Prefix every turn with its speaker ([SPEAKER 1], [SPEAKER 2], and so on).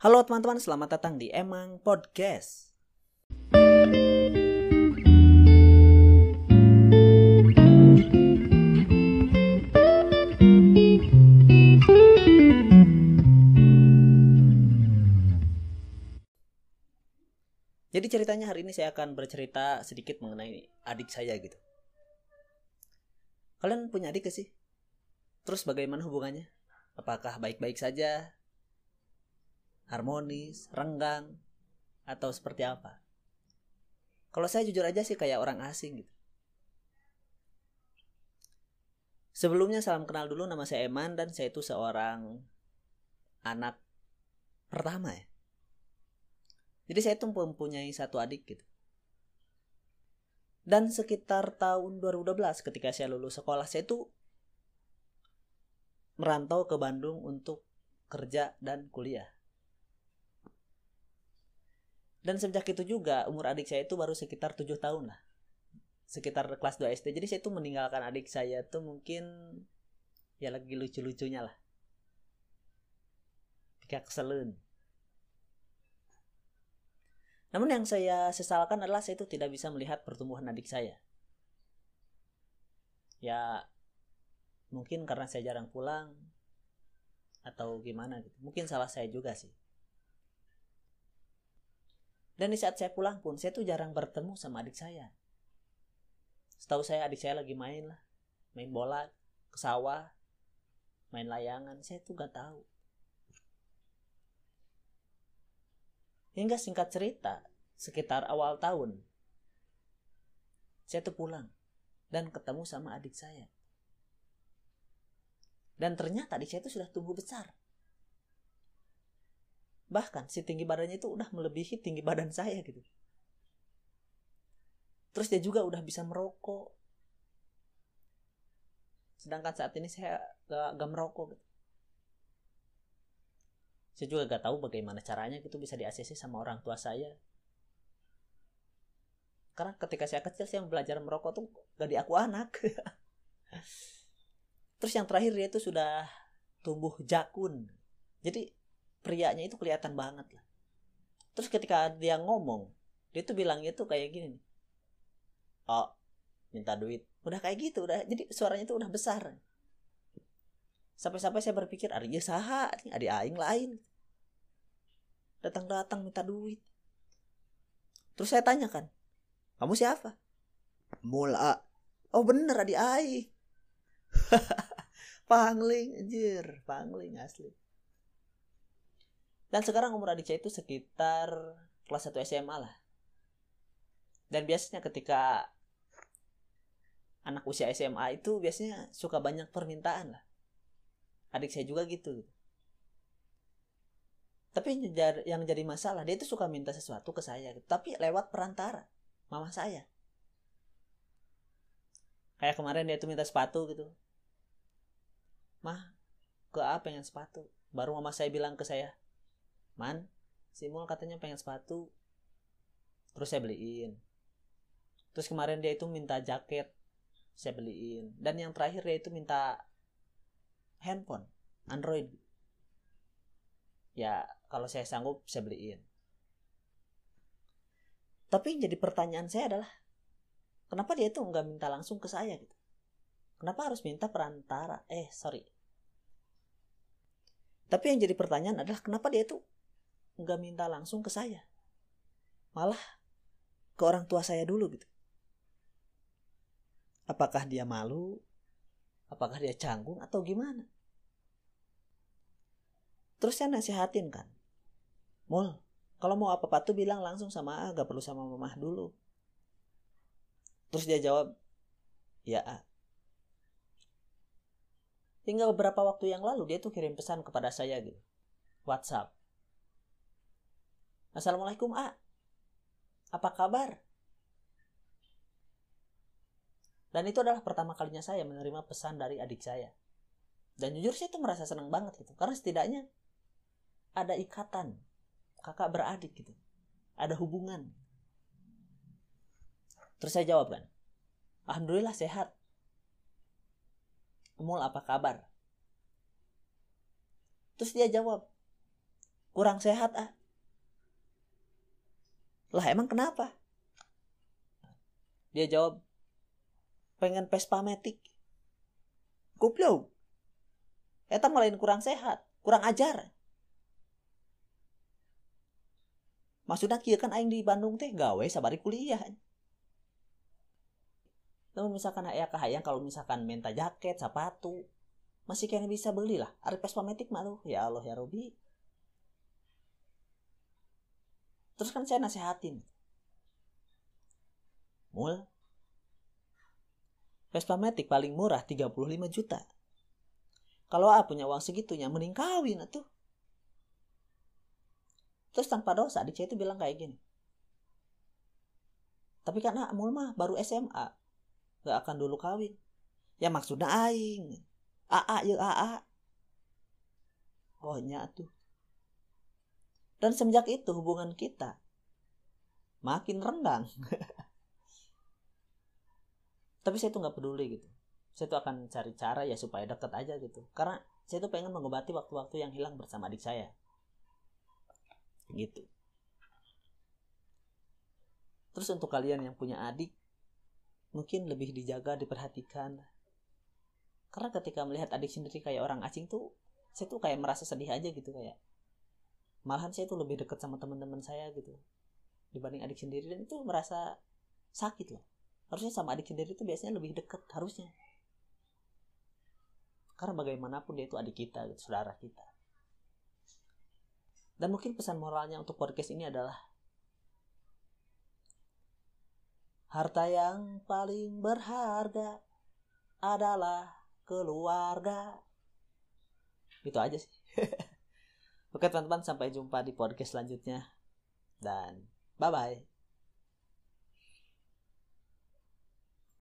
[SPEAKER 1] Halo teman-teman, selamat datang di Emang Podcast. Jadi ceritanya hari ini saya akan bercerita sedikit mengenai adik saya gitu. Kalian punya adik gak sih? Terus bagaimana hubungannya? Apakah baik-baik saja? Harmonis, renggang, atau seperti apa? Kalau saya jujur aja sih kayak orang asing gitu. Sebelumnya salam kenal dulu nama saya Eman dan saya itu seorang anak pertama ya. Jadi saya tuh mempunyai satu adik gitu. Dan sekitar tahun 2012 ketika saya lulus sekolah saya tuh merantau ke Bandung untuk kerja dan kuliah. Dan sejak itu juga umur adik saya itu baru sekitar 7 tahun lah. Sekitar kelas 2 SD. Jadi saya tuh meninggalkan adik saya tuh mungkin ya lagi lucu-lucunya lah. Kayak keselun. Namun yang saya sesalkan adalah saya itu tidak bisa melihat pertumbuhan adik saya. Ya mungkin karena saya jarang pulang atau gimana gitu. Mungkin salah saya juga sih. Dan di saat saya pulang pun saya tuh jarang bertemu sama adik saya. Setahu saya adik saya lagi main lah. Main bola, ke sawah, main layangan. Saya tuh gak tahu. Hingga singkat cerita, sekitar awal tahun, saya tuh pulang dan ketemu sama adik saya. Dan ternyata adik saya itu sudah tumbuh besar. Bahkan si tinggi badannya itu udah melebihi tinggi badan saya gitu. Terus dia juga udah bisa merokok. Sedangkan saat ini saya gak, gak merokok gitu saya juga gak tahu bagaimana caranya gitu bisa di ACC sama orang tua saya karena ketika saya kecil saya belajar merokok tuh gak diaku anak terus yang terakhir dia itu sudah tumbuh jakun jadi prianya itu kelihatan banget lah. Terus ketika dia ngomong dia tuh bilangnya tuh kayak gini oh minta duit. Udah kayak gitu udah. Jadi suaranya tuh udah besar. Sampai-sampai saya berpikir ada saha ada aing lain. Datang-datang minta duit. Terus saya tanyakan kamu siapa? Mula. Oh bener adik aing pangling anjir. Pangling asli dan sekarang umur adik saya itu sekitar kelas 1 SMA lah. Dan biasanya ketika anak usia SMA itu biasanya suka banyak permintaan lah. Adik saya juga gitu. Tapi yang jadi masalah dia itu suka minta sesuatu ke saya gitu. tapi lewat perantara mama saya. Kayak kemarin dia tuh minta sepatu gitu. Mah ke apa pengen sepatu. Baru mama saya bilang ke saya man Simul katanya pengen sepatu terus saya beliin. Terus kemarin dia itu minta jaket saya beliin. Dan yang terakhir dia itu minta handphone Android. Ya kalau saya sanggup saya beliin. Tapi jadi pertanyaan saya adalah kenapa dia tuh nggak minta langsung ke saya gitu? Kenapa harus minta perantara? Eh sorry. Tapi yang jadi pertanyaan adalah kenapa dia tuh nggak minta langsung ke saya malah ke orang tua saya dulu gitu apakah dia malu apakah dia canggung atau gimana Terus saya nasihatin kan. Mul, kalau mau apa-apa tuh bilang langsung sama A, gak perlu sama mamah dulu. Terus dia jawab, ya A. Hingga beberapa waktu yang lalu dia tuh kirim pesan kepada saya gitu. WhatsApp. Assalamualaikum A. Apa kabar? Dan itu adalah pertama kalinya saya menerima pesan dari adik saya. Dan jujur saya tuh merasa senang banget gitu. Karena setidaknya ada ikatan kakak beradik gitu ada hubungan terus saya jawab kan alhamdulillah sehat Mul apa kabar terus dia jawab kurang sehat ah lah emang kenapa? Dia jawab pengen Vespa Matic. Goblok eta malain kurang sehat kurang ajar. Maksudnya kia kan aing di Bandung teh gawe sabari kuliah. Namun misalkan ayah kahayang kalau misalkan minta jaket sepatu masih kayaknya bisa beli lah Ari Vespa Matic malu ya Allah ya Robi terus kan saya nasehatin. Mul Vespa Matic paling murah 35 juta. Kalau A punya uang segitunya mending kawin tuh terus tanpa dosa adik saya itu bilang kayak gini. Tapi karena mul mah baru SMA gak akan dulu kawin. Ya maksudnya aing. AA ya AA pokoknya tuh dan semenjak itu hubungan kita makin renggang tapi saya tuh nggak peduli gitu. Saya tuh akan cari cara ya supaya deket aja gitu. Karena saya tuh pengen mengobati waktu-waktu yang hilang bersama adik saya. Gitu. Terus untuk kalian yang punya adik mungkin lebih dijaga diperhatikan. Karena ketika melihat adik sendiri kayak orang asing tuh saya tuh kayak merasa sedih aja gitu kayak malahan saya tuh lebih dekat sama teman-teman saya gitu dibanding adik sendiri dan itu merasa sakit loh harusnya sama adik sendiri itu biasanya lebih dekat harusnya karena bagaimanapun dia itu adik kita gitu, saudara kita dan mungkin pesan moralnya untuk podcast ini adalah harta yang paling berharga adalah keluarga. Itu aja sih. Oke teman-teman sampai jumpa di podcast selanjutnya dan bye bye.